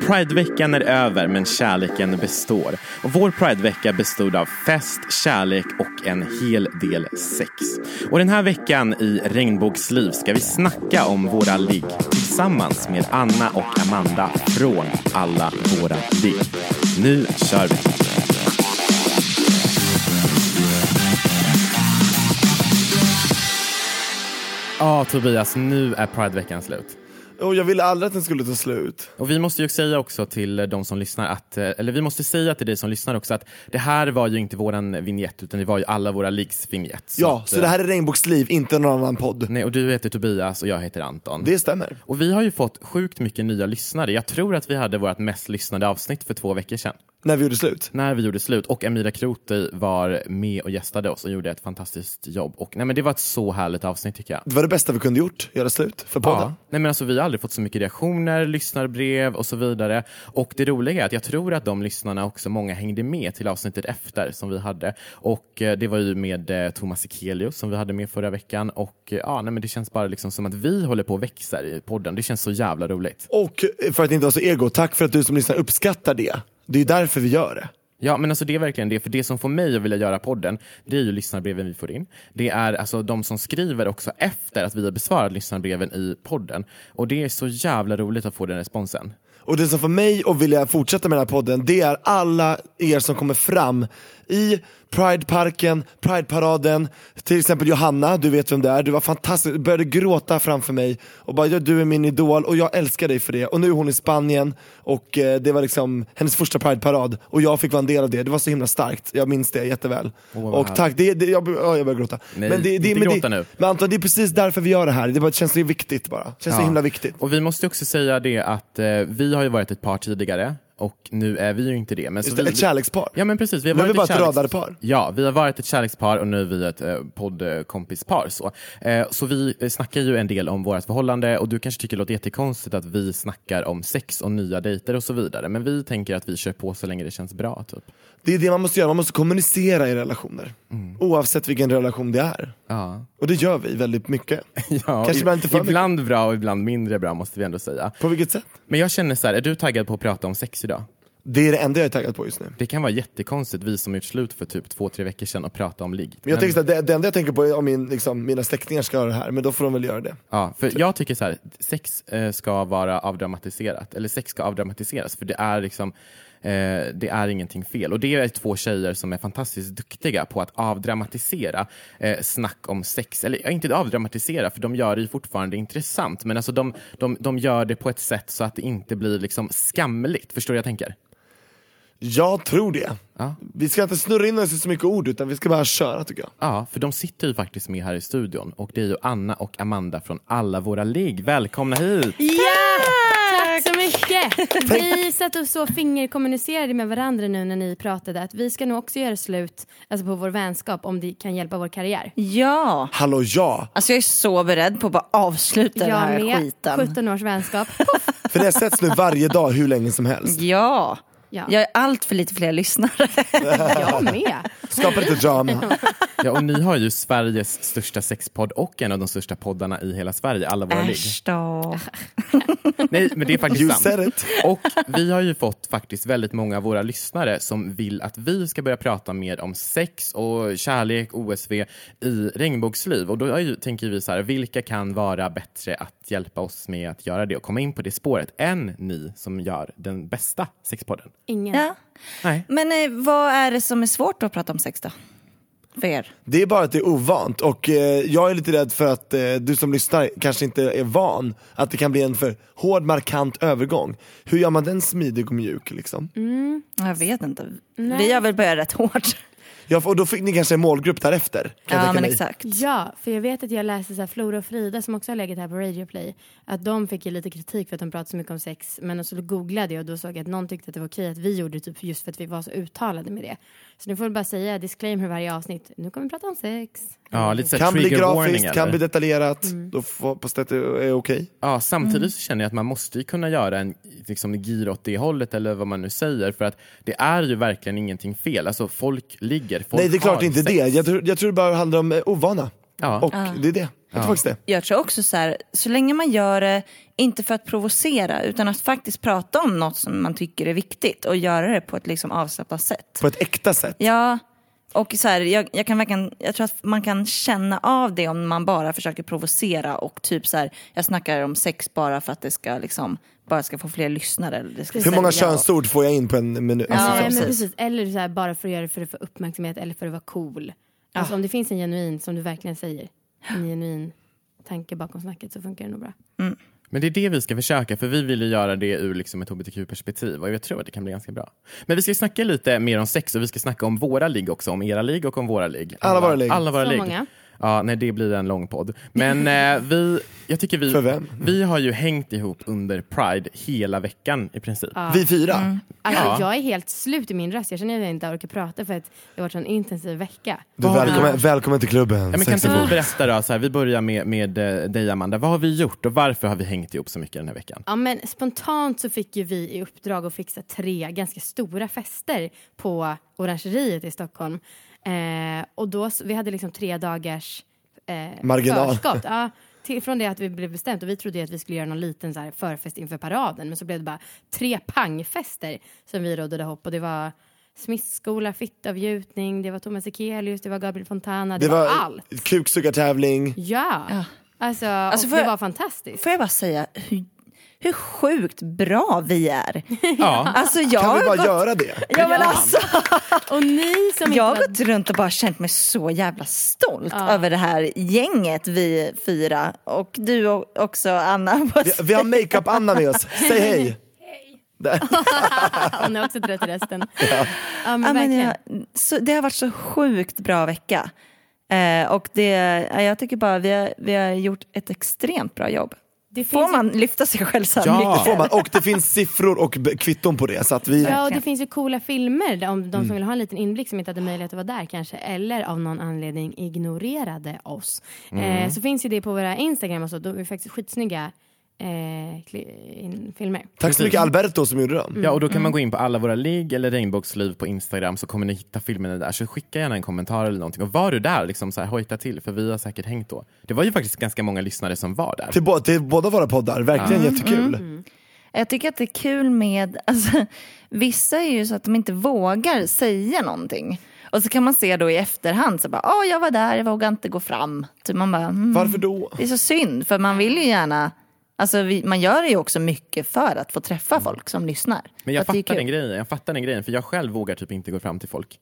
Prideveckan är över men kärleken består. Och vår Pridevecka bestod av fest, kärlek och en hel del sex. Och den här veckan i Regnbågsliv ska vi snacka om våra ligg tillsammans med Anna och Amanda från alla våra ligg. Nu kör vi! Ja, Tobias, nu är Prideveckan slut. Och jag ville aldrig att den skulle ta slut. Och vi måste ju säga också till de som lyssnar att, eh, eller vi måste säga till dig som lyssnar också att det här var ju inte våran vignett utan det var ju alla våra liggs vignett. Ja, att, så det här är Regnbågsliv, inte någon annan podd. Nej, och du heter Tobias och jag heter Anton. Det stämmer. Och vi har ju fått sjukt mycket nya lyssnare. Jag tror att vi hade vårt mest lyssnade avsnitt för två veckor sedan. När vi gjorde slut. När vi gjorde slut. Och Amira Kroti var med och gästade oss och gjorde ett fantastiskt jobb. Och nej men det var ett så härligt avsnitt tycker jag. Det var det bästa vi kunde gjort, göra slut för podden. Ja. Nej, men alltså, vi har aldrig fått så mycket reaktioner, lyssnarbrev och så vidare. Och det roliga är att jag tror att de lyssnarna också, många hängde med till avsnittet efter som vi hade. Och eh, det var ju med eh, Thomas Ekelius som vi hade med förra veckan. Och eh, ja, nej, men det känns bara liksom som att vi håller på och växer i podden. Det känns så jävla roligt. Och för att inte vara så ego, tack för att du som lyssnar uppskattar det. Det är därför vi gör det. Ja, men alltså det är verkligen det. För det som får mig att vilja göra podden, det är ju lyssnarbreven vi får in. Det är alltså de som skriver också efter att vi har besvarat lyssnarbreven i podden. Och det är så jävla roligt att få den responsen. Och det som får mig att vilja fortsätta med den här podden, det är alla er som kommer fram i Prideparken, Prideparaden, till exempel Johanna, du vet vem det är, du var fantastisk, du började gråta framför mig och bara ja, du är min idol och jag älskar dig för det. Och nu är hon i Spanien och eh, det var liksom hennes första Prideparad och jag fick vara en del av det, det var så himla starkt, jag minns det jätteväl. Vad och härligt. tack, det, det, jag, ja, jag börjar gråta. Nej, men det, det, inte men gråta det, nu. Men Anton, det är precis därför vi gör det här, det bara, känns så viktigt bara, känns så Ja. himla viktigt. Och vi måste också säga det att eh, vi har ju varit ett par tidigare och nu är vi ju inte det. Men så Just det, vi, ett kärlekspar. Ja men precis. Vi har Nu är varit vi bara ett kärleks- radarpar. Ja, vi har varit ett kärlekspar och nu är vi ett eh, poddkompispar. Så. Eh, så vi eh, snackar ju en del om vårt förhållande och du kanske tycker det låter jättekonstigt att vi snackar om sex och nya dejter och så vidare. Men vi tänker att vi kör på så länge det känns bra. Typ. Det är det man måste göra, man måste kommunicera i relationer. Mm. Oavsett vilken relation det är. Ja. Och det gör vi väldigt mycket. Ja, Kanske ibland inte för mycket. ibland bra och ibland mindre bra måste vi ändå säga. På vilket sätt? Men jag känner så här, är du taggad på att prata om sex idag? Det är det enda jag är taggad på just nu. Det kan vara jättekonstigt, vi som gjort slut för typ två, tre veckor sedan och prata om ligg. Men jag tänker det, det enda jag tänker på är om min, liksom, mina släktingar ska göra det här, men då får de väl göra det. Ja, för jag tycker så här, sex eh, ska vara avdramatiserat, eller sex ska avdramatiseras, för det är liksom eh, det är ingenting fel. Och det är två tjejer som är fantastiskt duktiga på att avdramatisera eh, snack om sex. Eller ja, inte avdramatisera, för de gör det ju fortfarande intressant. Men alltså de, de, de gör det på ett sätt så att det inte blir liksom skamligt. Förstår du vad jag tänker? Jag tror det. Ja. Vi ska inte snurra in oss i så mycket ord, utan vi ska bara köra tycker jag. Ja, för de sitter ju faktiskt med här i studion. Och det är ju Anna och Amanda från alla våra ligg. Välkomna hit! Ja! Vi satt och så fingerkommunicerade med varandra nu när ni pratade att vi ska nog också göra slut alltså på vår vänskap om det kan hjälpa vår karriär. Ja, Hallå ja! alltså jag är så beredd på att bara avsluta den Jag här med. skiten. 17 års vänskap. För det sätts nu varje dag hur länge som helst. Ja. Ja. jag är allt för lite fler lyssnare. Jag med. Skapa lite drama. Ja, och ni har ju Sveriges största sexpodd och en av de största poddarna i hela Sverige, alla våra ligg. Äsch då. Nej, men det är faktiskt You sant. Och vi har ju fått faktiskt väldigt många av våra lyssnare som vill att vi ska börja prata mer om sex och kärlek, OSV i regnbågsliv. Och då ju, tänker vi så här, vilka kan vara bättre att hjälpa oss med att göra det och komma in på det spåret än ni som gör den bästa sexpodden? Ingen. Ja. Nej. Men eh, vad är det som är svårt att prata om sex då? För er? Det är bara att det är ovant och eh, jag är lite rädd för att eh, du som lyssnar kanske inte är van, att det kan bli en för hård markant övergång. Hur gör man den smidig och mjuk liksom? Jag vet inte. Nej. Vi har väl börjat rätt hårt. Ja, och då fick ni kanske en målgrupp därefter. Ja men exakt. Ja, för jag vet att jag läste så här, Flora och Frida som också har legat här på Radio Play att de fick ju lite kritik för att de pratade så mycket om sex men så googlade jag och då såg jag att någon tyckte att det var okej att vi gjorde det typ just för att vi var så uttalade med det. Så nu får vi bara säga disclaimer varje avsnitt. Nu kommer vi prata om sex. Ja, lite så Kan bli grafiskt, kan eller? bli detaljerat, Mm. då får, hoppas det att det är okej. Ja, samtidigt så känner jag att man måste ju kunna göra en liksom, gir åt det hållet eller vad man nu säger för att det är ju verkligen ingenting fel. Alltså folk ligger, folk Nej det är klart inte sex. det, jag tror, jag tror det bara handlar om eh, ovana. Ja. Och det är det, jag tror faktiskt det. Jag tror också så här, så länge man gör det, inte för att provocera, utan att faktiskt prata om något som man tycker är viktigt och göra det på ett liksom avslappnat sätt. På ett äkta sätt. Ja, och så här, jag, jag, kan verkligen, jag tror att man kan känna av det om man bara försöker provocera och typ så här, jag snackar om sex bara för att det ska liksom, bara ska få fler lyssnare. eller Det ska Hur många sälja. könsord får jag in på en minut? Ja, Alltså, Nej, men precis. precis. Eller så här, bara för att göra det för att få uppmärksamhet eller för att vara cool. Alltså om det finns en genuin, som du verkligen säger, en genuin tanke bakom snacket så funkar det nog bra. Men det är det vi ska försöka, för vi vill ju göra det ur liksom ett hbtq-perspektiv och jag tror att det kan bli ganska bra. Men vi ska snacka lite mer om sex och vi ska snacka om våra ligg också, om era ligg och om våra ligg. Alla våra ligg. Alla våra Så ligg. många. Ja, nej det blir en lång podd. Men eh, vi, jag tycker vi, För vem? vi har ju hängt ihop under Pride hela veckan i princip. Vi fyra? Mm. Alltså, Ja. Jag är helt slut i min röst. Jag känner att jag inte orkar prata för att det har varit en intensiv vecka. Du, har vi välkommen, välkommen till klubben. Ja, men kan inte du berätta då, så här, vi börjar med, med eh, dig Amanda, vad har vi gjort och varför har vi hängt ihop så mycket den här veckan? Ja, men spontant så fick ju vi i uppdrag att fixa tre ganska stora fester på Orangeriet i Stockholm. Eh, och då, vi hade liksom tre dagars eh, Marginal. förskott. Ja, till, från det att vi blev bestämt och vi trodde ju att vi skulle göra någon liten så här förfest inför paraden men så blev det bara tre pangfester som vi rådde ihop och det var smittskola, fittavgjutning, det var Thomas Ekelius, det var Gabriel Fontana, det, Det var, var allt. kuksugartävling. Ja, alltså, Alltså, och får det jag- var fantastiskt. Får jag bara säga hur, hur sjukt bra vi är? Ja, Alltså jag Kan vi bara gått, göra det? ja, men alltså, Och ni som inte jag har gått runt och bara känt mig så jävla stolt Ja. över det här gänget vi fyra. Och du också Anna. Vi, vi har makeup-Anna med oss, säg hej! Hon är också trött i rösten. Ja, men Ja, men jag, så, det har varit så sjukt bra vecka. Eh, och det, ja, jag tycker bara vi har, vi har gjort ett extremt bra jobb. Det Får finns man lyfta sig själv så här Ja. mycket? Får man, och det finns siffror och kvitton på det. Så att vi, Ja, och det finns ju coola filmer där om de som Mm. vill ha en liten inblick som inte hade möjlighet att vara där kanske eller av någon anledning ignorerade oss. Mm. Eh, så finns ju det på våra Instagram och så, då är faktiskt skitsnygga eh, filmer. tack så mycket Alberto som gjorde dem. ja och då kan man gå in på alla våra ligg eller regnbågsliv på Instagram så kommer ni hitta filmerna där. Så skicka gärna en kommentar eller någonting. Och var du där, liksom så här, hojta till för vi har säkert hängt då. Det var ju faktiskt ganska många lyssnare som var där. Till, bo, till båda våra poddar, verkligen jättekul. Jag tycker att det är kul med, alltså, vissa är ju så att de inte vågar säga någonting. Och så kan man se då i efterhand, så bara, åh jag var där, jag vågade inte gå fram. Så man bara, mm, Varför då? det är så synd, för man vill ju gärna, alltså vi, man gör ju också mycket för att få träffa folk som lyssnar. Men jag det fattar den grejen, jag fattar den grejen för jag själv vågar typ inte gå fram till folk.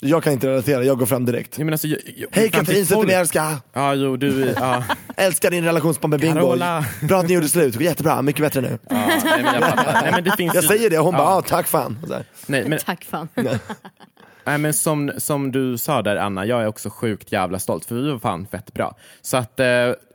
Jag kan inte relatera, jag går fram direkt. Menar, alltså, jag, jag, Hej Katrin Zetterbergska! Ja, jo, du, ja. Älskar din relationsbombe bingo. Carola. Bra att ni gjorde slut, jättebra, mycket bättre nu. ja nej, men jag fattar. Nej, men det finns Jag ju- säger det och hon ja. bara, ah, tack fan. Nej, men, Tack fan. nej, men som, som du sa där Anna, jag är också sjukt jävla stolt för vi var fan fett bra. Så att eh,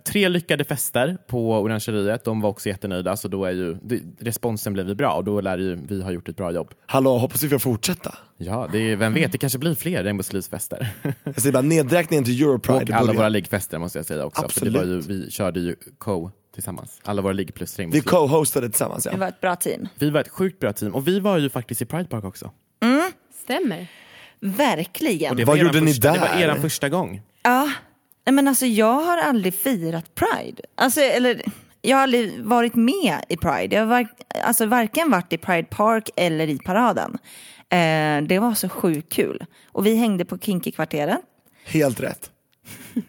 tre lyckade fester på Orangeriet, de var också jättenöjda så då är ju det, responsen blev ju bra och då lär ju vi ha gjort ett bra jobb. Hallå, hoppas vi får fortsätta. Ja, det är, vem vet, det kanske blir fler regnbågslivsfester. Jag säger bara, nedräkningen till Europride och alla början. våra liggfester måste jag säga också. För det var ju, Absolut. vi körde ju co tillsammans, alla våra ligg plus Vi regnbågsliv. co-hostade tillsammans Det ja. var ett bra team. Vi var ett sjukt bra team och vi var ju faktiskt i Pride Park också. Stämmer. Verkligen. Och det Vad gjorde ni första, Det var där? er första gång. Ja, Nej, men alltså jag har aldrig firat Pride. Alltså, eller, jag har aldrig varit med i Pride. Jag har var, alltså, varken varit i Pride Park eller i paraden. Eh, det var så sjukt kul. Och vi hängde på Kinky-kvarteren. Helt rätt.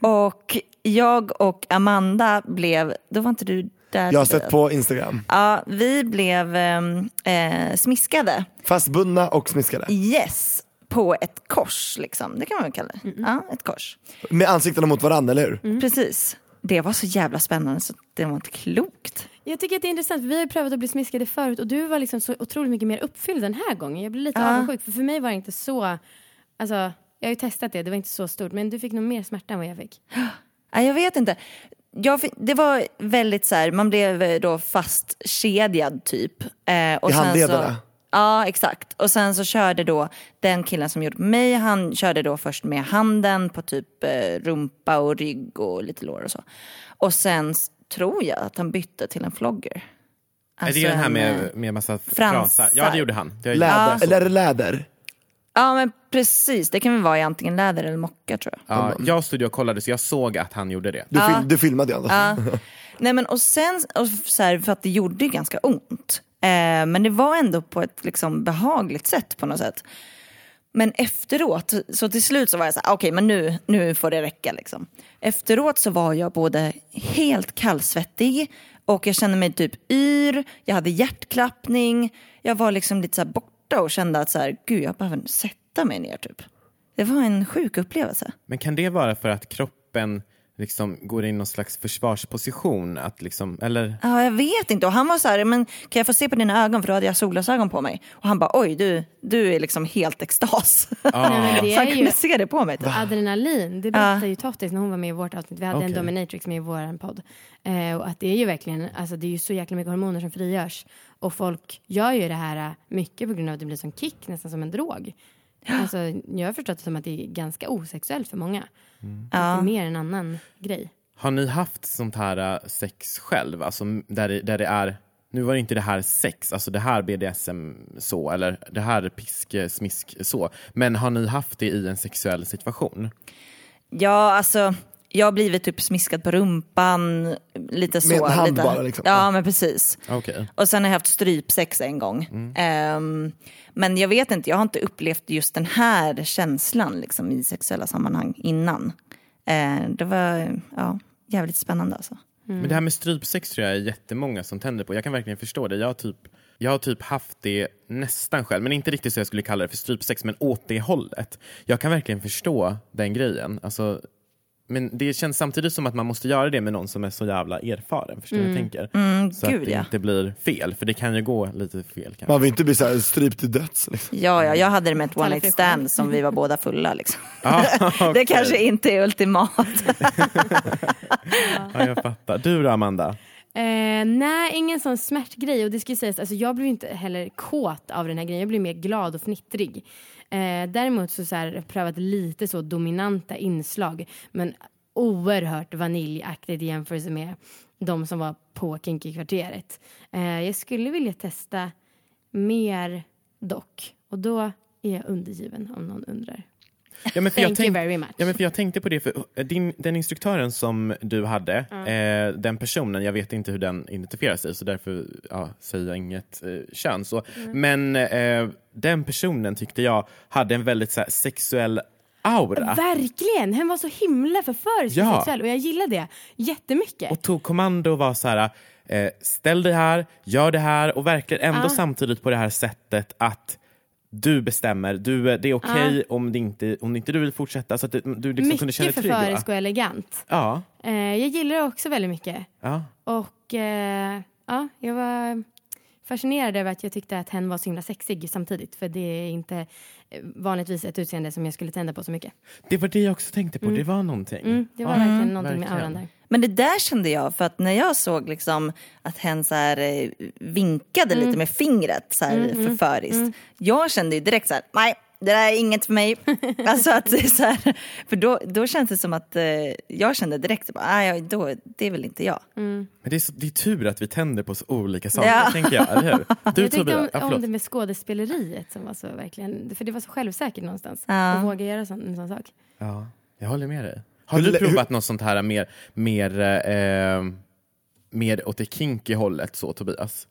Och jag och Amanda blev, då var inte du där Jag har sett på Instagram. Ja, vi blev ehm, eh, smiskade. Fastbundna och smiskade. Yes, på ett kors liksom. Det kan man väl kalla det. Ja, ett kors. Med ansiktena mot varandra, eller hur? Mm. Precis. Det var så jävla spännande så det var inte klokt. Jag tycker att det är intressant, vi har ju prövat att bli smiskade förut och du var liksom så otroligt mycket mer uppfylld den här gången. Jag blir lite Ja. avundsjuk för för mig var det inte så, alltså jag har ju testat det, det var inte så stort men du fick nog mer smärta än vad jag fick. Nej, jag vet inte. Jag, fick- det var väldigt så här, man blev eh, då fastkedjad typ. Eh, och I handlederna? Ja, exakt. Och sen så körde då den killen som gjorde mig, han körde då först med handen på typ eh, rumpa och rygg och lite lår och så. Och sen tror jag att han bytte till en flogger. är det den här en, eh, med, med massa fransar. Ja, det gjorde han. Det Läder, gjort. Eller läder? Ja men precis, det kan väl vara i antingen läder eller mocka tror jag. Ja, jag stod och kollade så jag såg att han gjorde det. Du, fil, du filmade ju alltså. Ja. Nej men och sen, och så här, för att det gjorde ganska ont. Eh, men det var ändå på ett liksom behagligt sätt på något sätt. Men efteråt, så till slut så var jag så här, ah, okej men nu, nu får det räcka liksom. Efteråt så var jag både helt kallsvettig och jag kände mig typ yr, jag hade hjärtklappning, jag var liksom lite så här borta och kände att så här, gud jag behöver sätta mig ner typ. Det var en sjuk upplevelse. Men kan det vara för att kroppen liksom går in i någon slags försvarsposition? Att liksom, eller? Ja, jag vet inte. Och han var så här, men kan jag få se på dina ögon? För då hade jag solglasögon på mig. Och han bara, oj, du, du är liksom helt extas. Nej, det så han kunde se det på mig. Typ. adrenalin. Det berättade ju Tottis när hon var med i vårt avsnitt. Vi hade en Okej. dominatrix med i vår podd. Eh, och att det är ju verkligen, alltså det är ju så jäkla mycket hormoner som frigörs. Och folk gör ju det här eh, mycket på grund av att det blir som kick, nästan som en drog. Alltså, jag har förstått det som att det är ganska osexuellt för många. Mm. Det är mer en annan grej. Har ni haft sånt här äh, sex själv? Alltså där det, där det är, nu var det inte det här sex, alltså det här BDSM så, eller det här pisk, eh, smisk så. Men har ni haft det i en sexuell situation? Ja, alltså, jag har blivit typ smiskad på rumpan. Lite så. Med en hand lite. bara, liksom. Ja, men precis. Okej. Och sen har jag haft strypsex en gång. Ehm, men jag vet inte, jag har inte upplevt just den här känslan liksom, i sexuella sammanhang innan. Eh, det var ja, jävligt spännande alltså. Men det här med strypsex tror jag är jättemånga som tänder på. Jag kan verkligen förstå det. Jag har, typ, jag har typ haft det nästan själv, men inte riktigt så jag skulle kalla det för strypsex, men åt det hållet. Jag kan verkligen förstå den grejen. Alltså, men det känns samtidigt som att man måste göra det med någon som är så jävla erfaren. Förstår du vad jag tänker? så gud, att det ja. inte blir fel, för det kan ju gå lite fel kanske. Man vill inte bli så här strypt till döds. Liksom. Ja, ja, jag hade det med ett one night stand som vi var båda fulla. Liksom. Ah, Det okej. kanske inte är ultimat. Ja, jag fattar. Du då Amanda? Eh, nej, ingen sån smärtgrej. Och det ska ju sägas, alltså jag blev inte heller kåt av den här grejen. Jag blev mer glad och fnittrig. Eh, däremot så, så här, har jag prövat lite så dominanta inslag. Men oerhört vaniljaktigt i jämförelse med de som var på Kinky-kvarteret. Eh, jag skulle vilja testa mer dock. Och då är jag undergiven om någon undrar. Ja, men för Thank jag you tänk- very much. Ja, men för jag tänkte på det, för uh, din, den instruktören som du hade, eh, den personen, jag vet inte hur den identifierar sig så därför ja, säger jag inget eh, kön. Så. Men eh, den personen tyckte jag hade en väldigt så här, sexuell aura. Verkligen! Han var så himla förförisk Ja. sexuell och jag gillade det jättemycket. Och tog kommando och var så här, eh, ställ dig här, gör det här och verkligen ändå samtidigt på det här sättet att du bestämmer, du, eh, det är okej om, det inte, om inte du vill fortsätta. Så att du liksom kunde mycket va? förförisk och elegant. Ja, Eh, jag gillar det också väldigt mycket. ja. Och eh, ja, jag var fascinerad över att jag tyckte att hen var så himla sexig samtidigt. För det är inte eh, vanligtvis ett utseende som jag skulle tända på så mycket. Det var det jag också tänkte på, det var någonting. Mm, det var Ja, verkligen någonting med verkligen. auran där. Men det där kände jag, för att när jag såg liksom att hen så här, eh, vinkade Mm. lite med fingret så här, förföriskt. Jag kände ju direkt så här, nej, det där är inget för mig. alltså att så här, för då, då känns det som att eh, jag kände direkt, nej, då, det är väl inte jag. Men det är, så, det är tur att vi tänder på så olika saker, Ja. tänker jag. Eller hur? Du Jag Tobias, om, ja, om det med skådespeleriet som var så verkligen, för det var så självsäkert någonstans. Ja. Att våga göra sån, en sån sak. Ja, jag håller med dig. Har du provat något sånt här mer, mer, eh, mer åt det kinky hållet så Tobias?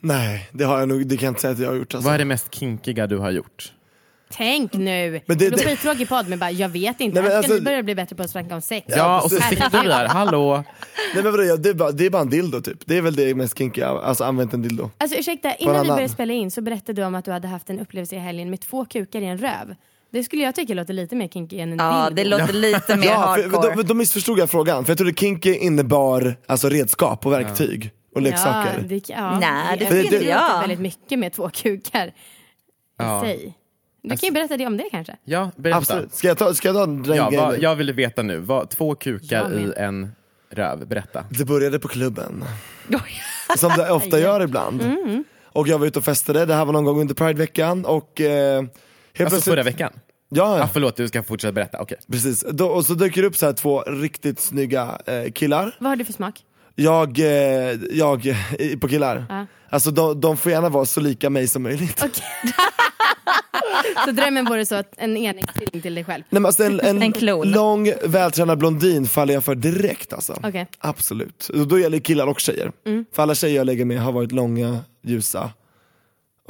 Nej, det har jag nog, det kan jag inte säga att jag har gjort. Alltså. Vad är det mest kinkiga du har gjort? Tänk nu! Men det- det, blir skittråkig podd men bara jag vet inte. Nej, men alltså- ni börja bli bättre på att snacka om sex. Ja, och så sitter vi där, hallå! Nej men vadå, det, är bara, det är bara en dildo typ. Det är väl det mest kinky, alltså använt en dildo. Alltså ursäkta, innan vi började spela in så berättade du om att du hade haft en upplevelse i helgen med två kukar i en röv. Det skulle jag tycka låter lite mer kinky än en Ja, dildo. det låter lite mer Ja, för, hardcore. då, då missförstod jag frågan, för jag trodde kinky innebar alltså redskap och verktyg och leksaker. Ja, det, ja, Nej, det tycker inte det jag. väldigt mycket med två kukar i Ja. sig. Du kan ju berätta det om det kanske. Ja, berätta. Absolut. Ska jag ta, ska jag ta den Ja, vad, jag ville veta nu, vad, två kukar i en röv, berätta. Det började på klubben. Som det ofta gör ibland. Och jag var ute och festade, det här var någon gång under Prideveckan och eh, helt Alltså plötsligt- förra veckan? Ja, Ah, ja. förlåt, du ska fortsätta berätta. Okej. precis. Då, och så dyker det upp så här två riktigt snygga eh, killar. Vad har du för smak? Jag, eh, jag på killar. Ja. Alltså de, de får gärna vara så lika mig som möjligt. Okej. så drömmen vore så att en enäggstvilling till dig själv? Nej, men alltså en, en, En klon. lång vältränad blondin faller jag för direkt alltså. Okej. Absolut. Och då gäller det killar och tjejer. För alla tjejer jag lägger med har varit långa, ljusa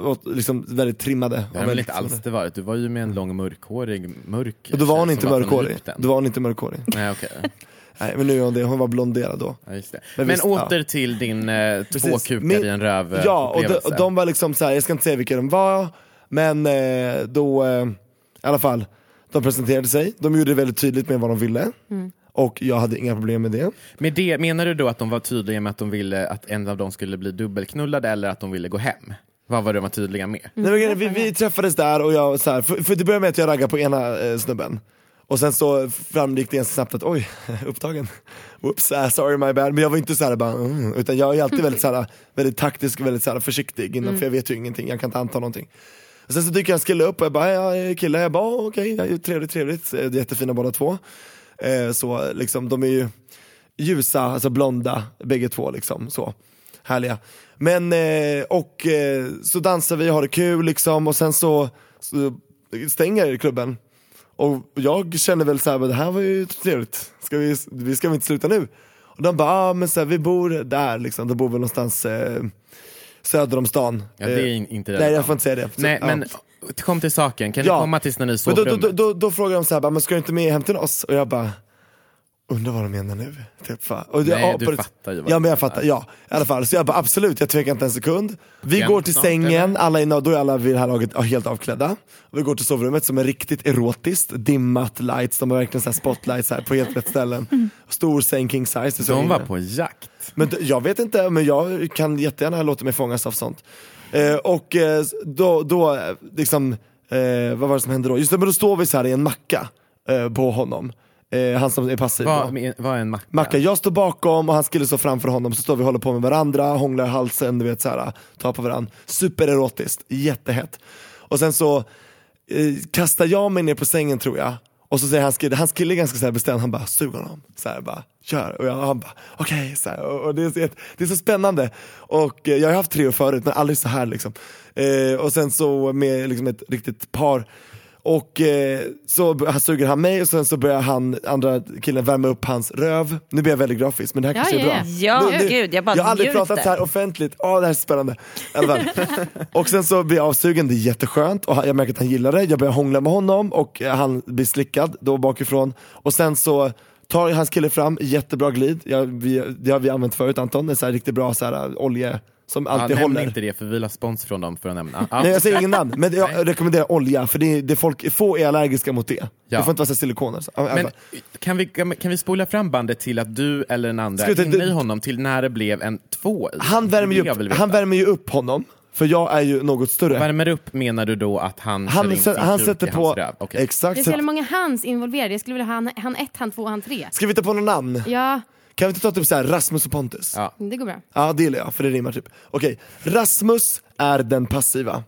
och liksom väldigt trimmade. Det har väl inte alls det varit. Du var ju med en lång mörkhårig, mörk Och då var hon inte mörkhårig. Då var hon inte mörkhårig. Nej, okej. Nej men nu är hon det, hon var blonderad då. Ja, just det. Men Men, visst, åter ja. till din eh, två kukar Min- i en röv eh, Ja, och de, och de var liksom så här, jag ska inte säga vilka de var, men eh, då, eh, i alla fall, de presenterade sig, de gjorde det väldigt tydligt med vad de ville. Och jag hade inga problem med det. Med det, menar du då att de var tydliga med att de ville att en av dem skulle bli dubbelknullad eller att de ville gå hem? Vad var det de var tydliga med? Nej, men, vi, vi träffades där och jag, så här, för, för det började med att jag raggade på ena eh, snubben. Och sen så framgick det ganska snabbt att oj, upptagen. Whoops, uh, sorry my bad. Men jag var inte så här bara, mm, utan jag är alltid väldigt, så här, väldigt taktisk och väldigt så här, försiktig innan, för jag vet ju ingenting, jag kan inte anta någonting. Och sen så dyker en kille upp och jag bara, ja, kille, jag bara, "Oh, okej, ja, trevligt, trevligt, Eh, jättefina båda två. Eh, så liksom, de är ju ljusa, alltså blonda, bägge två liksom, så. Härliga. Men, eh, och eh, så dansar vi, har det kul liksom, och sen så, så stänger klubben. Och jag känner väl såhär, det här var ju trevligt, ska vi, vi ska vi inte sluta nu? Och de bara, ah, men så här, vi bor där liksom, de bor väl någonstans eh, söder om stan. Ja, det är Eh, in- inte Nej relevant. jag får inte säga det. Så, Nej, ja. men kom till saken. Kan Ja. du komma tills när ni sov då, då, då, då, då frågar de så här, bara, men ska du inte med hem till oss? Och jag bara, undrar vad de menar nu. Typ, va? och det- Nej, ja, du fattar ju vad Ja men jag fattar, ja. I alla fall, så jag bara absolut, jag tvekar inte en sekund. Vi går till sängen, alla är, då är alla vid det här laget helt avklädda. Och vi går till sovrummet som är riktigt erotiskt, dimmat lights, de har verkligen så här spotlights här på helt rätt ställen. Stor säng king size. De var på jakt. Men jag vet inte, men jag kan jättegärna låta mig fångas av sånt. Eh, och eh, då, då eh, liksom, eh, vad var det som hände då? Just det, men då står vi så här i en macka eh, på honom. Eh, han som är passiv. Vad med- vad är en macka? Macka, jag står bakom och hans kille står framför honom, så står vi och håller på med varandra, hånglar i halsen, du vet såhär, tar på varandra. Supererotiskt, jättehett. Och sen så eh, kastar jag mig ner på sängen tror jag, och så säger hans kille, hans kille är ganska så bestämd, han bara sug honom, så här, bara kör. Och jag, han bara okej, så här, och, och det, är så, det är så spännande. Och eh, jag har haft trio förut men aldrig så här liksom. Eh, och sen så med liksom ett riktigt par och eh, så suger han mig och sen så börjar han, andra killen värma upp hans röv. Nu blir jag väldigt grafisk men det här Ja, kanske är ja, bra. ja. Nu- nu- gud, jag bara jag har aldrig pratat så här offentligt, åh det här är spännande. Och sen så blir jag avsugen, det är jätteskönt och jag märker att han gillar det. Jag börjar hångla med honom och eh, han blir slickad då bakifrån. Och sen så tar hans kille fram, jättebra glid, jag, vi, det har vi använt förut Anton, en så här riktigt bra så här, äh, olje som Ja, alltid nämn håller. inte det för vi vill ha spons från dem för att nämna. Ja. Nej jag säger ingen namn, men jag rekommenderar olja för det är, det är folk, få är allergiska mot det. Ja. Det får inte vara silikoner. Så, i alla Men kan vi, kan vi spola fram bandet till att du eller den andra inne i honom till när det blev en två i? han, värmer ju upp, han värmer ju upp honom, för jag är ju något större. Värmer upp menar du då att han, kör Han, in sin han sätter på, hans röv? Okej. exakt. Det är så jävla många hands involverade. Jag skulle vilja ha han, han ett, han två, han tre. Ska vi ta på några namn? Ja, Kan vi inte ta typ så här Rasmus och Pontus? Ja. det går bra. Ja det gillar jag, för det rimmar typ. Okej, Rasmus är den passiva.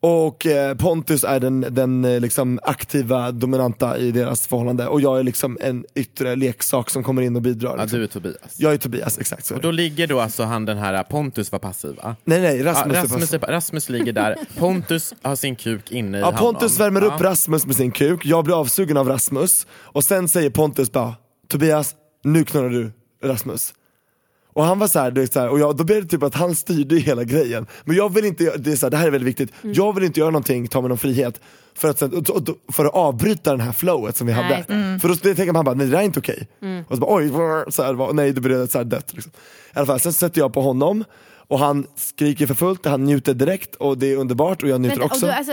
Och eh, Pontus är den, den eh, liksom aktiva, dominanta i deras förhållande. Och jag är liksom en yttre leksak som kommer in och bidrar. Ja, Liksom. du är Tobias. Jag är Tobias, exakt så är Och det. då ligger då alltså han den här Pontus var passiv va? Nej nej, Ja, Rasmus, är Rasmus, passiv. är, Rasmus ligger där, Pontus har sin kuk inne i Ja, honom. Pontus värmer upp Ja. Rasmus med sin kuk, jag blir avsugen av Rasmus och sen säger Pontus bara Tobias, nu knullar du Rasmus. Och han var så här, du vet, så här, och jag, då blev det typ att han styrde hela grejen. Men jag vill inte, det, är så här, det här är väldigt viktigt, jag vill inte göra någonting, ta mig någon frihet för att, sen, för att avbryta den här flowet som vi Nej, hade. det. För då tänker man bara, nej det där är inte okej. Och så bara oj, så här, nej det blev så här dött. Liksom. I alla fall, sen sätter jag på honom och han skriker för fullt, han njuter direkt och det är underbart och jag njuter Men, och också. då, alltså,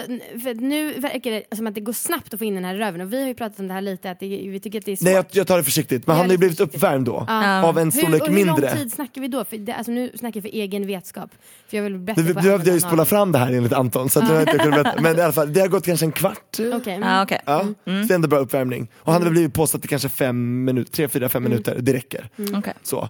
nu verkar det som att det går snabbt att få in den här röven och vi har ju pratat om det här lite, att det, vi tycker att det är svårt. Nej jag, jag tar det försiktigt, men han har ju blivit försiktigt. uppvärmd då. Ja. Av en storlek hur, mindre. Hur lång tid snackar vi då? För det, alltså, nu snackar vi för egen vetskap. För jag vill berätta vad behövde jag ju spola fram det här enligt Anton, så att jag inte kunde berätta. men i alla fall, det har gått kanske en kvart. Okej, mm. Ja, okej. Ja, så det är ändå bra uppvärmning. Och han hade blivit påsatt i kanske fem minuter, tre, fyra, fem minuter, det räcker. Okej. Så.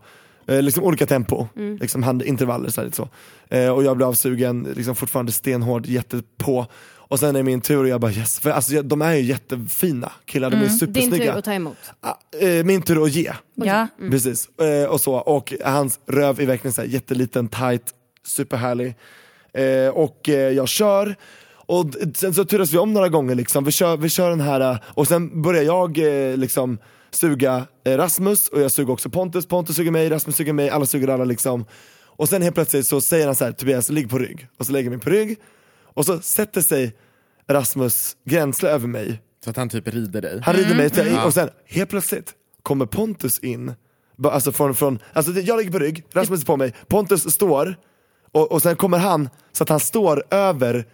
Eh, liksom olika tempo, liksom handintervaller så här, så. Eh, och jag blev avsugen, liksom fortfarande stenhård, jättepå. Och sen är det min tur och jag bara yes, för alltså, jag- de är ju jättefina killar, de är Din supersnygga. tur att ta emot. Ah, eh, min tur att ge. Ja. Precis, eh, och så. Och hans röv är verkligen så här jätteliten, tight, superhärlig. Eh, och eh, jag kör, och sen så turas vi om några gånger liksom. Vi kör, vi kör den här, och sen börjar jag eh, liksom suga eh, Rasmus, och jag suger också Pontus, Pontus suger mig, Rasmus suger mig, alla suger alla liksom. Och sen helt plötsligt så säger han så här, Tobias ligg på rygg. Och så lägger jag mig på rygg, och så sätter sig Rasmus gränsle över mig Så att han typ rider dig. han rider mig, Mm. och sen helt plötsligt kommer Pontus in, alltså från, från alltså jag ligger på rygg, Rasmus är på mig, Pontus står, och, och sen kommer han så att han står över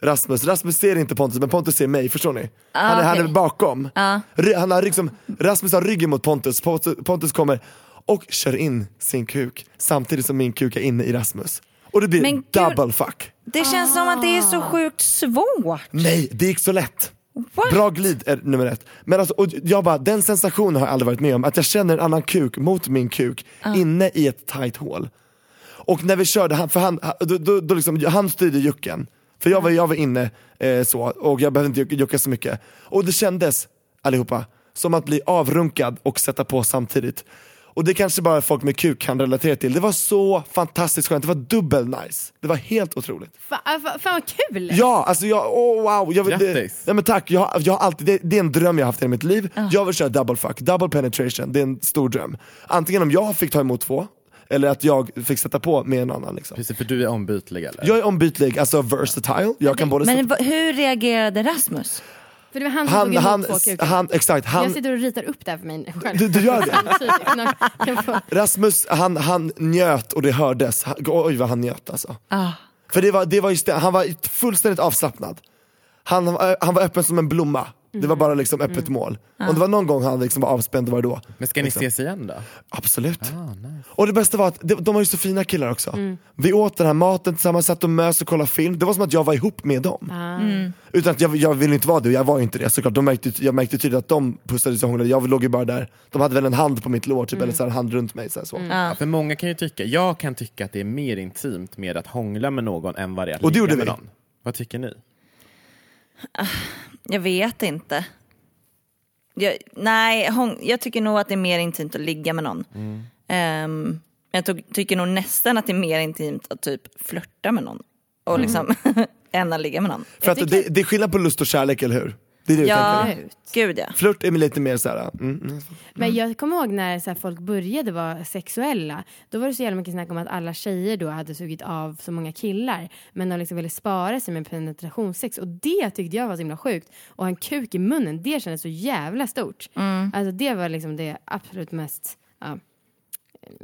Rasmus, Rasmus ser inte Pontus men Pontus ser mig, förstår ni? han, är, han är bakom. Ry- han har liksom, Rasmus har ryggen mot Pontus, Pontus, kommer och kör in sin kuk samtidigt som min kuk är inne i Rasmus. Och det blir Men gud. double fuck. Det känns som att det är så sjukt svårt. Nej, det gick så lätt. What? Bra glid är nummer ett. Men alltså, och jag bara, den sensationen har jag aldrig varit med om, att jag känner en annan kuk mot min kuk inne i ett tight hål. Och när vi körde, han, för han, då, då, då liksom, han styrde jucken, för jag var, jag var inne eh, så, och jag behövde inte jucka- så mycket. Och det kändes, allihopa, som att bli avrunkad och sätta på samtidigt. Och det kanske bara folk med kuk kan relatera till. Det var så fantastiskt skönt, det var dubbel nice. Det var helt otroligt. Fa, fan vad kul! Ja, alltså jag, oh wow. Jag, vill- det, Grattis. ja, men tack, jag, har- jag har alltid, det, det är en dröm jag har haft i mitt liv. Jag vill köra double fuck, double penetration, det är en stor dröm. Antingen om jag fick ta emot två, eller att jag fick sätta på med en annan. Liksom. Precis, för du är ombytlig eller? Jag är ombytlig, alltså versatile, jag kan både Men hur reagerade Rasmus? För det var han som han, tog emot han, två kukar. han, exakt, Jag han, sitter och ritar upp det här för mig själv. du, du gör det? Jag Rasmus, han, han njöt och det hördes, han, oj vad han njöt alltså. Ah. För det var, det var just det, han var fullständigt avslappnad. Han, han var öppen som en blomma, det var bara liksom öppet mål. Om det var någon gång han liksom var avspänd, det var då. Men ska ni liksom. ses igen då? Absolut. Ah, nice. Och det bästa var att de, de var ju så fina killar också. Vi åt den här maten tillsammans, satt och mös och kollade film. Det var som att jag var ihop med dem. Utan att jag, jag ville inte vara det, och jag var inte det såklart. De märkte, jag märkte tydligt att de pussades och hånglade, jag låg ju bara där. De hade väl en hand på mitt lår, typ, eller så här, en hand runt mig. Så här, så. Ja, för många kan ju tycka, jag kan tycka att det är mer intimt med att hångla med någon än vad det är att Och det ligga gjorde med vi. någon. Vad tycker ni? Jag vet inte. Jag, nej, hon, jag tycker nog att det är mer intimt att ligga med någon. Ehm, jag tog, tycker nog nästan att det är mer intimt att typ flörta med någon. Och liksom, än att ligga med någon. För att det, det är skillnad på lust och kärlek, eller hur? Det är det du Ja, tänker? gud ja. Flört är lite mer såhär, mm, mm. Men jag kommer ihåg när så här, folk började vara sexuella. Då var det så jävla mycket snack om att alla tjejer då hade sugit av så många killar. Men de liksom ville spara sig med penetrationssex. Och det tyckte jag var så himla sjukt. Och en kuk i munnen, det kändes så jävla stort. Alltså det var liksom det absolut mest ja,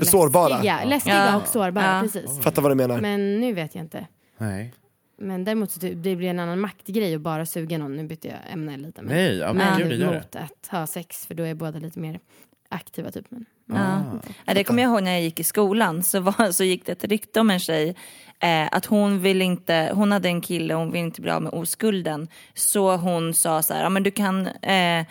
Sårbara. läskiga, läskiga Ja. och sårbara. Ja. Precis. Fattar vad du menar. Men nu vet jag inte. Nej. Men däremot så typ, det blir en annan maktgrej att bara suga någon. Nu bytte jag ämne lite. Men, Nej, ja, men gud, det gör det. mot att ha sex för då är båda lite mer aktiva typ. Men, Ja. Ja, det kommer jag ihåg när jag gick i skolan så, var, så gick det ett rykte om en tjej eh, att hon vill inte, hon hade en kille och hon vill inte bli av med oskulden. Så hon sa så här, ja men du kan, eh,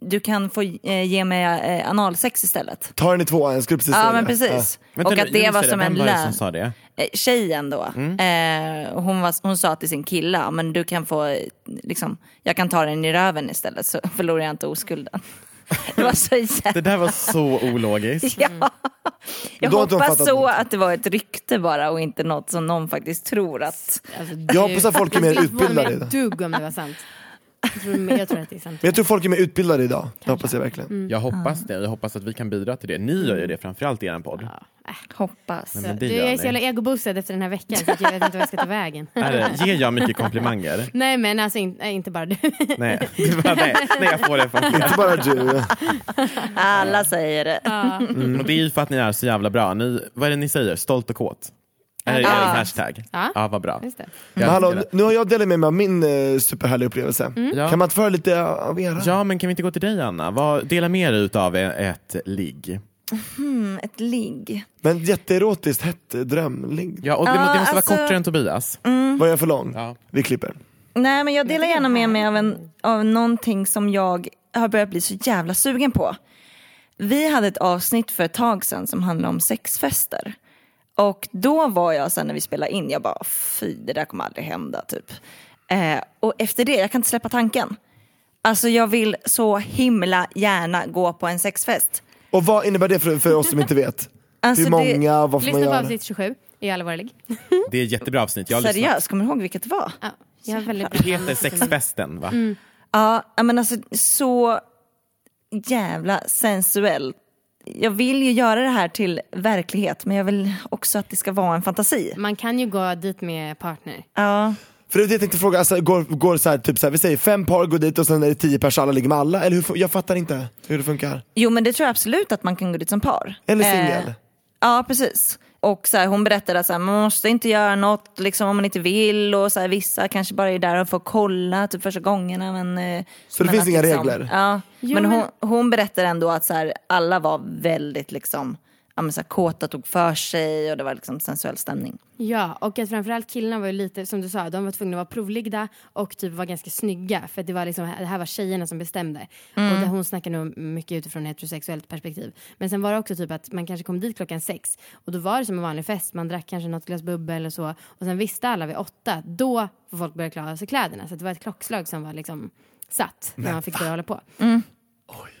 du kan få eh, ge mig eh, analsex istället. Ta den i två, jag skulle precis säga Ja men det. precis. Vänta och att det var som det. en Vem var det som lön. Det? Eh, Tjejen då, Mm. eh, hon, var, hon sa till sin kille, men du kan få, liksom, jag kan ta den i röven istället så förlorar jag inte oskulden. Det var så jävla... Det där var så ologiskt. Ja. Jag Då inte hon hoppas fattat så att det var ett rykte bara och inte något som någon faktiskt tror att... alltså, Jag hoppas att folk är mer Jag skulle inte förvåna mig utbildade. ett dugg om det var sant. Jag tror, jag tror att det är sant. Men jag tror folk är mer utbildade idag, det hoppas jag verkligen. Jag hoppas det, jag hoppas att vi kan bidra till det. Ni gör ju det framförallt i er podd. Hoppas. Nej, men det du, jag är så jävla egoboostad efter den här veckan så att jag vet inte vad jag ska ta vägen. Är det, ger jag mycket komplimanger? Nej men alltså in, nej, inte bara du. Nej, nej, nej jag får det från. Inte bara du. Alla säger det. Mm. Och det är ju för att ni är så jävla bra. Ni, vad är det ni säger? Stolt och kåt? Är det er hashtag? Ja. Ja, vad bra. Just det. Hallå, nu har jag delat med mig av min eh, superhärliga upplevelse. Ja. Kan man inte föra lite av era? Ja, men kan vi inte gå till dig Anna? Vad, dela med dig utav ett ligg. Mm, ett ligg. Men jätteerotiskt hett drömligg. Ja, och det, må- det måste alltså- vara kortare än Tobias. Var jag för lång? Ja. Vi klipper. Nej men jag delar gärna med mig av, en, av någonting som jag har börjat bli så jävla sugen på. Vi hade ett avsnitt för ett tag sedan som handlade om sexfester. Och då var jag sen när vi spelade in, jag bara fy det där kommer aldrig hända typ. Eh, och efter det, jag kan inte släppa tanken. Alltså jag vill så himla gärna gå på en sexfest. Och vad innebär det för, för oss som inte vet? Alltså, Hur det- många, vad får man Lyssna på göra? avsnitt 27 i ligg. Det är ett jättebra avsnitt. Jag har lyssnat. Seriöst, kommer du ihåg vilket det var? Ja, jag har väldigt Det heter Sexfesten va? Ja, ja, men alltså så jävla sensuellt. Jag vill ju göra det här till verklighet men jag vill också att det ska vara en fantasi. Man kan ju gå dit med partner. Ja, För det jag tänkte fråga, alltså, går, går så här, typ så här, vi säger fem par går dit och sen är det tio pers alla ligger med alla, eller hur, jag fattar inte hur det funkar. jo men det tror jag absolut att man kan gå dit som par. Eller Eh, singel. Ja, precis. Och så här, hon berättade att så här, man måste inte göra något liksom, om man inte vill och så här, vissa kanske bara är där och får kolla typ första gångerna. Men, eh, Så det men finns att, inga liksom, regler? Ja, Jo, men, hon, hon berättade ändå att så här, alla var väldigt liksom, ja, men, så här, kåta, tog för sig och det var liksom sensuell stämning. Ja, och att framförallt killarna var ju lite, som du sa, de var tvungna att vara provligda och typ var ganska snygga. För det, var liksom, det här var tjejerna som bestämde. Och det, hon snackade nog mycket utifrån ett heterosexuellt perspektiv. Men sen var det också typ att man kanske kom dit klockan sex och då var det som en vanlig fest. Man drack kanske något glas bubbel eller så. Och sen visste alla vid åtta, då får folk börja klara sig kläderna. Så det var ett klockslag som var liksom satt när man fick börja hålla på.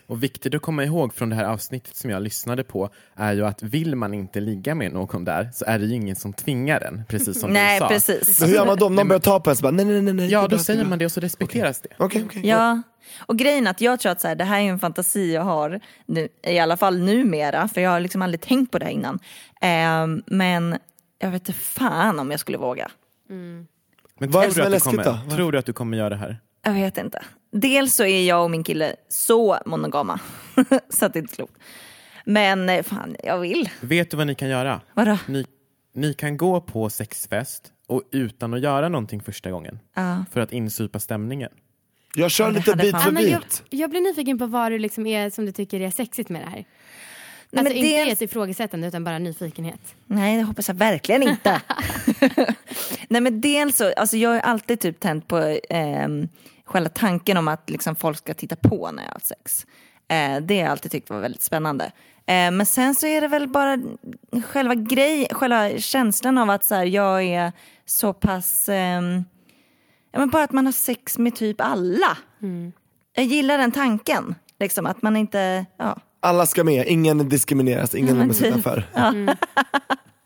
Och viktigt att komma ihåg från det här avsnittet som jag lyssnade på är ju att vill man inte ligga med någon där så är det ju ingen som tvingar en, precis som Nej, du sa. precis. Men hur gör man då? Om någon börjar ta på en så bara, nej nej nej. nej Ja, det då bra, säger det man det och så respekteras det. bra. Okej, okej. Ja, och grejen är att jag tror att så här, det här är en fantasi jag har, nu, i alla fall numera, för jag har liksom aldrig tänkt på det här innan. Ehm, men jag vet inte fan om jag skulle våga. Men Vad är tror, det du att du kommer, tror du att du kommer göra det här? Jag vet inte. Dels så är jag och min kille så monogama, så att det är inte klokt. Men eh, fan, jag vill. Vet du vad ni kan göra? Vadå? Ni, ni kan gå på sexfest och utan att göra någonting första gången. Ja. För att insupa stämningen. Jag kör Ja, det lite bit för Anna, jag, bit. jag blir nyfiken på vad det liksom är som du tycker är sexigt med det här. Nej, Alltså men inte dels- ett ifrågasättande utan bara nyfikenhet. Nej, det hoppas jag verkligen inte. Nej men dels så, alltså jag har alltid typ tänt på eh, själva tanken om att liksom folk ska titta på när jag har sex. Eh, det har jag alltid tyckt var väldigt spännande. Eh, men sen så är det väl bara själva grej, själva känslan av att så här, jag är så pass, ehm, ja men bara att man har sex med typ alla. Jag gillar den tanken, liksom att man inte, ja. Alla ska med, ingen diskrimineras, ingen lämnas typ. utanför.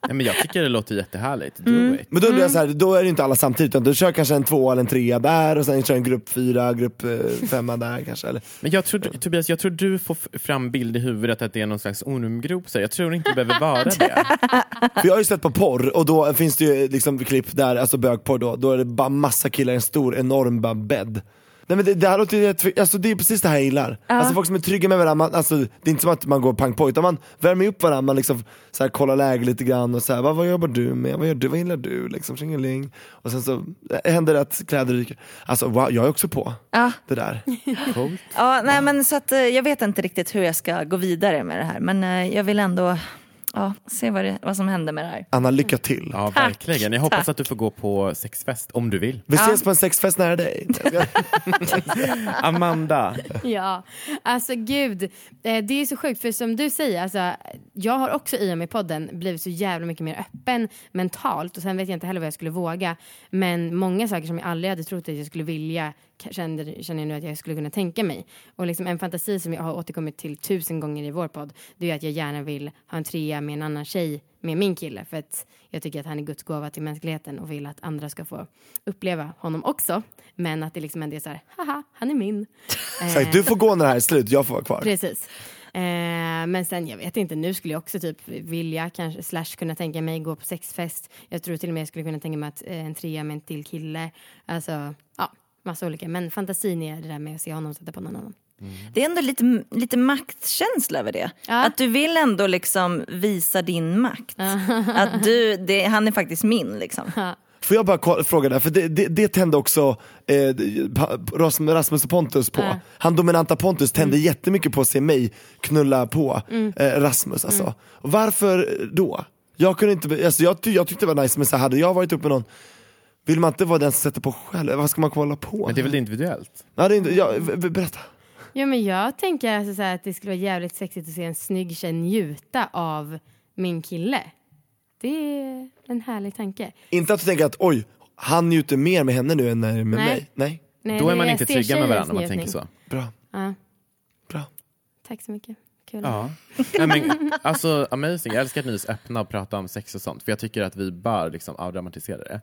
Nej, men jag tycker det låter jättehärligt. Do Mm. it. Men då undrar jag så här, då är det inte alla samtidigt utan du kör kanske en två eller en trea där och sen kör en grupp fyra, grupp eh, femma där kanske. Eller? Men jag tror, Tobias, jag tror du får fram bild i huvudet att det är någon slags ormgrop. så Jag tror inte det behöver vara det. För jag har ju sett på porr och då finns det ju liksom klipp där, alltså bögporr då, då är det bara massa killar i en stor enorm bädd. Nej men det, det här låter ju alltså det är precis det här jag gillar. Alltså folk som är trygga med varandra, man, alltså, det är inte som att man går pang på utan man värmer upp varandra, man liksom så här, kollar läge lite grann och så här, vad, vad jobbar du med, vad gör du, vad gillar du liksom, tjingeling. Och sen så eh, händer det att kläder ryker. Alltså wow, jag är också på Ja. det där. Coolt. Ja, nej men så att eh, jag vet inte riktigt hur jag ska gå vidare med det här men eh, jag vill ändå ja, se vad, det, vad som händer med det här. Anna, lycka till. Ja, verkligen. Jag hoppas att du får gå på sexfest, om du vill. Vi ses på en sexfest nära dig. Amanda, Ja, alltså gud. Eh, Det är så sjukt för som du säger, alltså, jag har också i och med podden blivit så jävla mycket mer öppen mentalt och sen vet jag inte heller vad jag skulle våga. Men många saker som jag aldrig hade trott att jag skulle vilja känner, känner jag nu att jag skulle kunna tänka mig. Och liksom en fantasi som jag har återkommit till tusen gånger i vår podd, det är att jag gärna vill ha en trea med en annan tjej med min kille för att jag tycker att han är Guds gåva till mänskligheten och vill att andra ska få uppleva honom också. Men att det liksom ändå är så här, haha, han är min. Exakt, du får gå när det här är slut, jag får vara kvar. Precis. Eh, men sen, jag vet inte, nu skulle jag också typ vilja, kanske, slash kunna tänka mig gå på sexfest. Jag tror till och med jag skulle kunna tänka mig att eh, en trea med en till kille. Alltså, ja, massa olika. Men fantasin är det där med att se honom sätta på någon annan. Det är ändå lite, lite maktkänsla över det. Ja. Att du vill ändå liksom visa din makt. Att du, det, han är faktiskt min liksom. Får jag bara fråga där, för det, det, det tände också eh, Rasmus och Pontus på. Han dominanta Pontus tände jättemycket på att se mig knulla på eh, Rasmus alltså. Och varför då? Jag kunde inte, alltså jag, ty- jag tyckte det var nice men så hade jag varit uppe med någon vill man inte vara den som sätter på själv? Vad ska man kolla på? men det är väl individuellt? Ja, det är inte, ja, berätta. Ja, men jag tänker alltså så här att det skulle vara jävligt sexigt att se en snygg tjej njuta av min kille. Det är en härlig tanke. Inte att du tänker att oj, han njuter mer med henne nu än med Nej. mig. Nej, Nej, Då är man inte trygga med varandra om man tänker så. bra. Ja, bra. tack så mycket. Kul. Ja. Nej, men, alltså amazing, jag älskar att ni är så öppna och pratar om sex och sånt. För jag tycker att vi bör liksom avdramatisera det.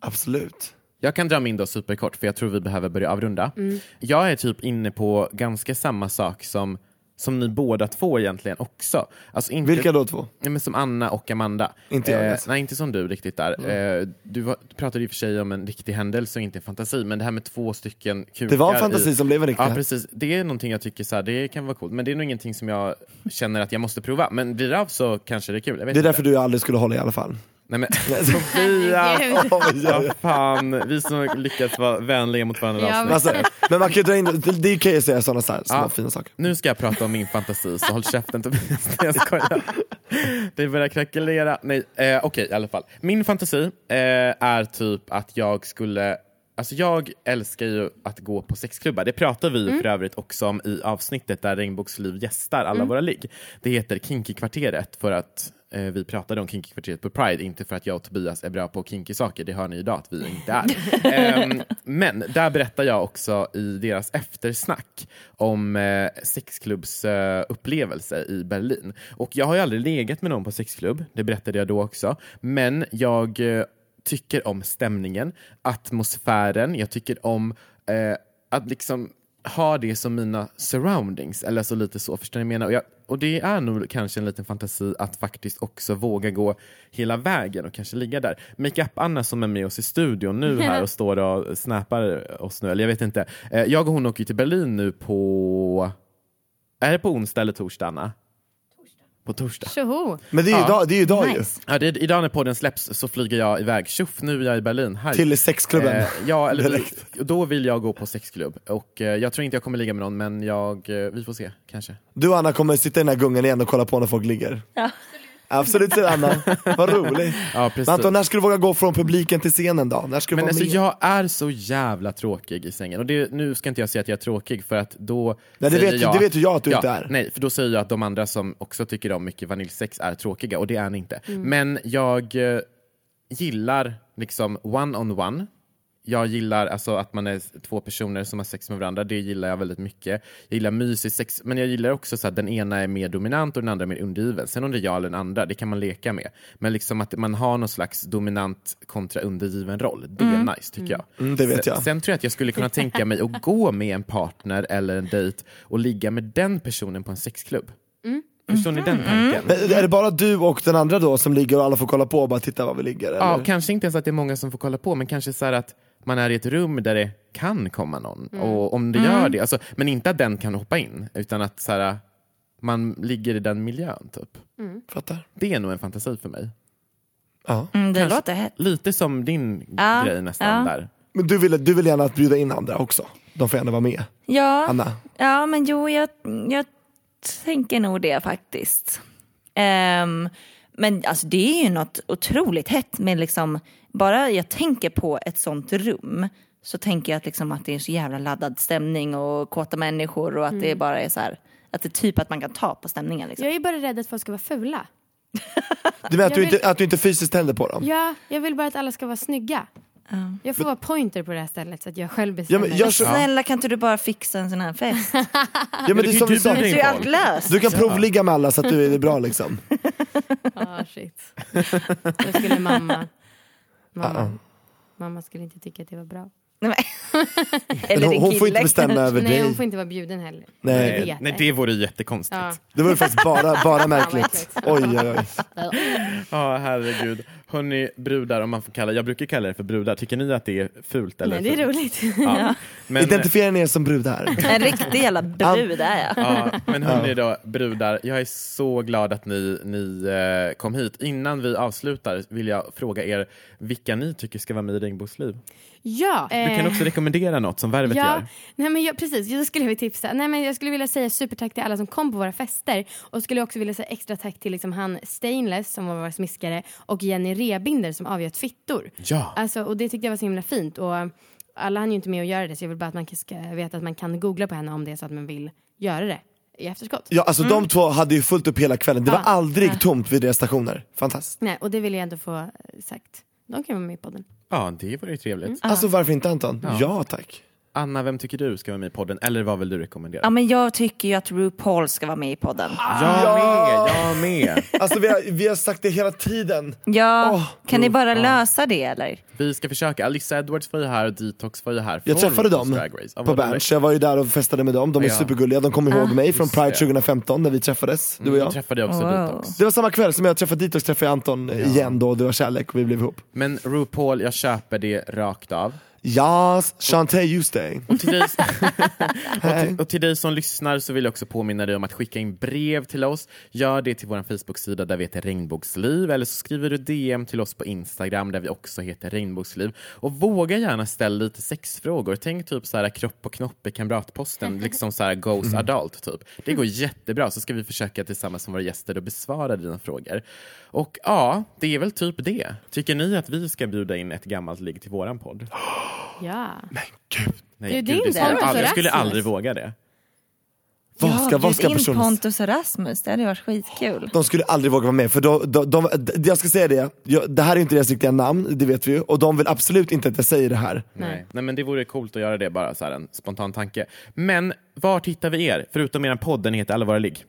Absolut. Jag kan dra min då superkort för jag tror vi behöver börja avrunda. Jag är typ inne på ganska samma sak som, som ni båda två egentligen också. Alltså inte, Vilka då två? Ja, men som Anna och Amanda. Inte jag, alltså. Nej, inte som du riktigt där. Eh, du var, pratade i och för sig om en riktig händelse och inte en fantasi, men det här med två stycken kukar Det var en fantasi i, som blev en riktig. Ja, precis. Det är någonting jag tycker så här, det kan vara coolt, men det är nog ingenting som jag känner att jag måste prova. Men blir det av så kanske det är kul. Det är inte. därför du aldrig skulle hålla i alla fall. Nej men Sofia! Vad fan, vi som lyckats vara vänliga mot varandra. Ja, men- Alltså, men man kan ju dra in, det, det okej att säga sådana så här, små Ja. fina saker. Nu ska jag prata om min fantasi, så håll käften Tobias. Jag skojar. Det börjar krackelera. Nej, eh, okej i alla fall. Min fantasi eh, är typ att jag skulle Alltså jag älskar ju att gå på sexklubbar. Det pratar vi Mm. för övrigt också om i avsnittet där Regnbågsliv gästar alla våra ligg. Det heter Kinky-kvarteret för att vi pratade om Kinky-kvarteret på Pride, inte för att jag och Tobias är bra på kinky-saker. Det hör ni idag att vi inte är. Ehm, men där berättar jag också i deras eftersnack om eh, sexklubbs eh, upplevelse i Berlin. Och jag har ju aldrig legat med någon på sexklubb, det berättade jag då också. Men jag eh, tycker om stämningen, atmosfären, jag tycker om eh, att liksom ha det som mina surroundings, eller så lite så, förstår ni vad jag menar? Och, jag, och det är nog kanske en liten fantasi att faktiskt också våga gå hela vägen och kanske ligga där. Makeup-Anna som är med oss i studion nu här och står och snappar oss nu, eller jag vet inte. Eh, jag och hon åker till Berlin nu på, är det på onsdag eller torsdag Anna? På torsdag. Tjoho! Men det är ju Ja. idag, det är ju idag Nice. Ja, det, idag när podden släpps så flyger jag iväg. Tjoff, nu är jag i Berlin. Här. ju. Till sexklubben. Eh, ja, eller Direkt. då vill jag gå på sexklubb. Och eh, jag tror inte jag kommer ligga med någon, men jag, eh, vi får se, kanske. Du och Anna kommer sitta i den här gungan igen och kolla på när folk ligger. Ja. Absolut säger Anna, vad roligt. Ja, precis. Men Anton, när ska du våga gå från publiken till scenen då? När ska du Men alltså med? jag är så jävla tråkig i sängen. Och det, nu ska inte jag säga att jag är tråkig för att då Nej, det säger vet- jag, det vet ju jag att du ja, inte är. Nej, för då säger jag att de andra som också tycker om mycket vaniljsex är tråkiga och det är ni inte. Mm. Men jag eh, gillar liksom one-on-one. Jag gillar alltså att man är två personer som har sex med varandra, det gillar jag väldigt mycket. Jag gillar mysigt sex, men jag gillar också så att den ena är mer dominant och den andra är mer undergiven. Sen om det är jag eller den andra, det kan man leka med. Men liksom att man har någon slags dominant kontra undergiven roll, det är nice tycker jag. Mm, det vet Sen- jag. Sen tror jag att jag skulle kunna tänka mig att gå med en partner eller en dejt och ligga med den personen på en sexklubb. Förstår ni den tanken? Men är det bara du och den andra då som ligger och alla får kolla på och bara titta var vi ligger? Eller? Ja, kanske inte ens att det är många som får kolla på, men kanske så här att man är i ett rum där det kan komma någon. Och om det gör det, alltså, men inte att den kan hoppa in, utan att så här, man ligger i den miljön. Typ. Fattar. Det är nog en fantasi för mig. Ja. Mm, det Kanske- låter hett. Lite som din Ja, grej nästan ja. där. Men du vill, du vill gärna att bjuda in andra också? De får gärna vara med. Ja, Anna? ja men jo, jag, jag tänker nog det faktiskt. Ehm, men alltså det är ju något otroligt hett med liksom, bara jag tänker på ett sånt rum så tänker jag att, liksom att det är så jävla laddad stämning och kåta människor och att det bara är så här, att det är typ att man kan ta på stämningen. Liksom. Jag är bara rädd att folk ska vara fula. Du menar att du, vill- inte, att du inte fysiskt tänder på dem? Ja, jag vill bara att alla ska vara snygga. Jag får vara pointer på det här stället så att jag själv Ja, bestämmer. men jag, så, Snälla kan inte du bara fixa en sån här fest? ja, men det är som vi du sa, är folk. allt löst. du kan provligga med alla så att du är bra liksom. Ah, shit. Då skulle mamma... Mamma, mamma skulle inte tycka att det var bra. Nej, Eller hon, hon får inte bestämma över Nej, dig. hon får inte vara bjuden heller. Nej. Vet Nej, det vore jättekonstigt. Ja. Det var ju faktiskt bara, bara märkligt. Oj, oj, oj. Ja, herregud. Hörni, brudar, om man får kalla, jag brukar kalla det för brudar. Tycker ni att det är fult? Eller Nej, det är fult? roligt. Ja. Men, Identifiera ni er som brudar. En riktig jävla brud är jag. ja, men hörni då, brudar, jag är så glad att ni, ni eh, kom hit. Innan vi avslutar vill jag fråga er vilka ni tycker ska vara med i Regnbågsliv. Ja. Du kan eh, också rekommendera något som Värvet Ja, gör. nej men jag, precis. Jag skulle vilja tipsa. Nej, men jag skulle vilja säga supertack till alla som kom på våra fester. Och skulle också vilja säga extra tack till liksom han Stainless som var vår smiskare och Jenny Rebinder som avgör fittor. Ja. Alltså, och det tyckte jag var så himla fint. Och alla hann ju inte med att göra det så jag vill bara att man ska veta att man kan googla på henne om det är så att man vill göra det i efterskott. Ja alltså de två hade ju fullt upp hela kvällen, det var Ja. aldrig Ja. tomt vid deras stationer. Fantastiskt. Nej, och det vill jag ändå få eh, sagt. De kan vara med i podden. Ja, det vore ju trevligt. Alltså varför inte Anton? Ja, tack. Anna, vem tycker du ska vara med i podden? Eller vad vill du rekommendera? Ja, men jag tycker ju att RuPaul ska vara med i podden. Jag med, jag med. Alltså vi har, vi har sagt det hela tiden. Ja, Åh, kan ni bara lösa det eller? Vi ska försöka. Alissa Edwards var ju här och Detox var ju här. Jag träffade dem. Ja, på Berns, jag var ju där och festade med dem, de är Ja. supergulliga, de kommer ihåg mig från Pride det. 2015 när vi träffades, du och Jag jag. träffade också Wow. Detox. Det var samma kväll som jag träffade Detox träffade jag Anton igen då, det var kärlek och vi blev ihop. Men RuPaul, jag köper det rakt av. Ja, Shantae you stay. Och till, dig, och, till, och till dig som lyssnar så vill jag också påminna dig om att skicka in brev till oss. Gör det till vår Facebook-sida där vi heter Regnbågsliv eller så skriver du DM till oss på Instagram där vi också heter Regnbågsliv. Och våga gärna ställa lite sexfrågor. Tänk typ så här kropp och knopp i kamratposten, liksom så här goes adult typ. Det går jättebra så ska vi försöka tillsammans med våra gäster att besvara dina frågor. Och ja, det är väl typ det. Tycker ni att vi ska bjuda in ett gammalt ligg till våran podd? Ja. Gud, Nej, gud, din det skulle jag, aldrig, jag skulle aldrig våga det. vad ska, vad ska in personen... Pontus och Rasmus, det hade varit skitkul. De skulle aldrig våga vara med för de, de, de, jag ska säga det, jag, det här är inte deras riktiga namn, det vet vi ju, och de vill absolut inte att jag säger det här. Nej. Nej men det vore coolt att göra det bara så här en spontan tanke. Men var hittar vi er? Förutom er podd, den heter Alla våra ligg.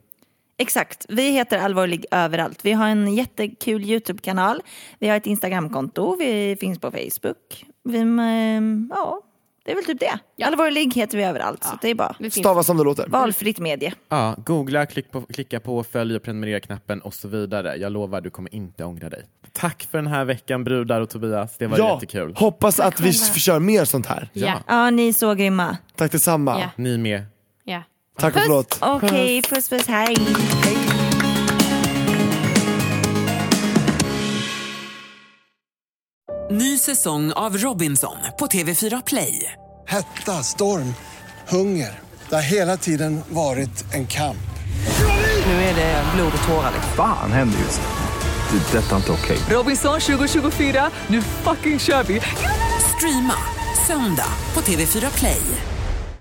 Exakt, vi heter Allvarlig överallt. Vi har en jättekul YouTube-kanal, vi har ett Instagramkonto, vi finns på Facebook. Vi, ehm, ja, det är väl typ det. Ja. Allvarlig heter vi överallt, så det är bara. Stava som det låter. valfritt medie. Ja, googla, klick på, klicka på följ och prenumerera-knappen och så vidare. Jag lovar, du kommer inte ångra dig. Tack för den här veckan brudar och Tobias, det var Ja, jättekul. hoppas att vi kör mer sånt här. Ja. Ja, ni är så grymma. Tack detsamma. Ja. Ni med. Tack och förlåt. Okej, puss puss, hej. Ny säsong av Robinson på TV4 Play. Hetta, storm, hunger. Det har hela tiden varit en kamp. Nu är det blod och tårar. Fan händer just nu. Det. är Detta är inte okej. Robinson 2024, nu fucking kör vi! Streama söndag på TV4 Play.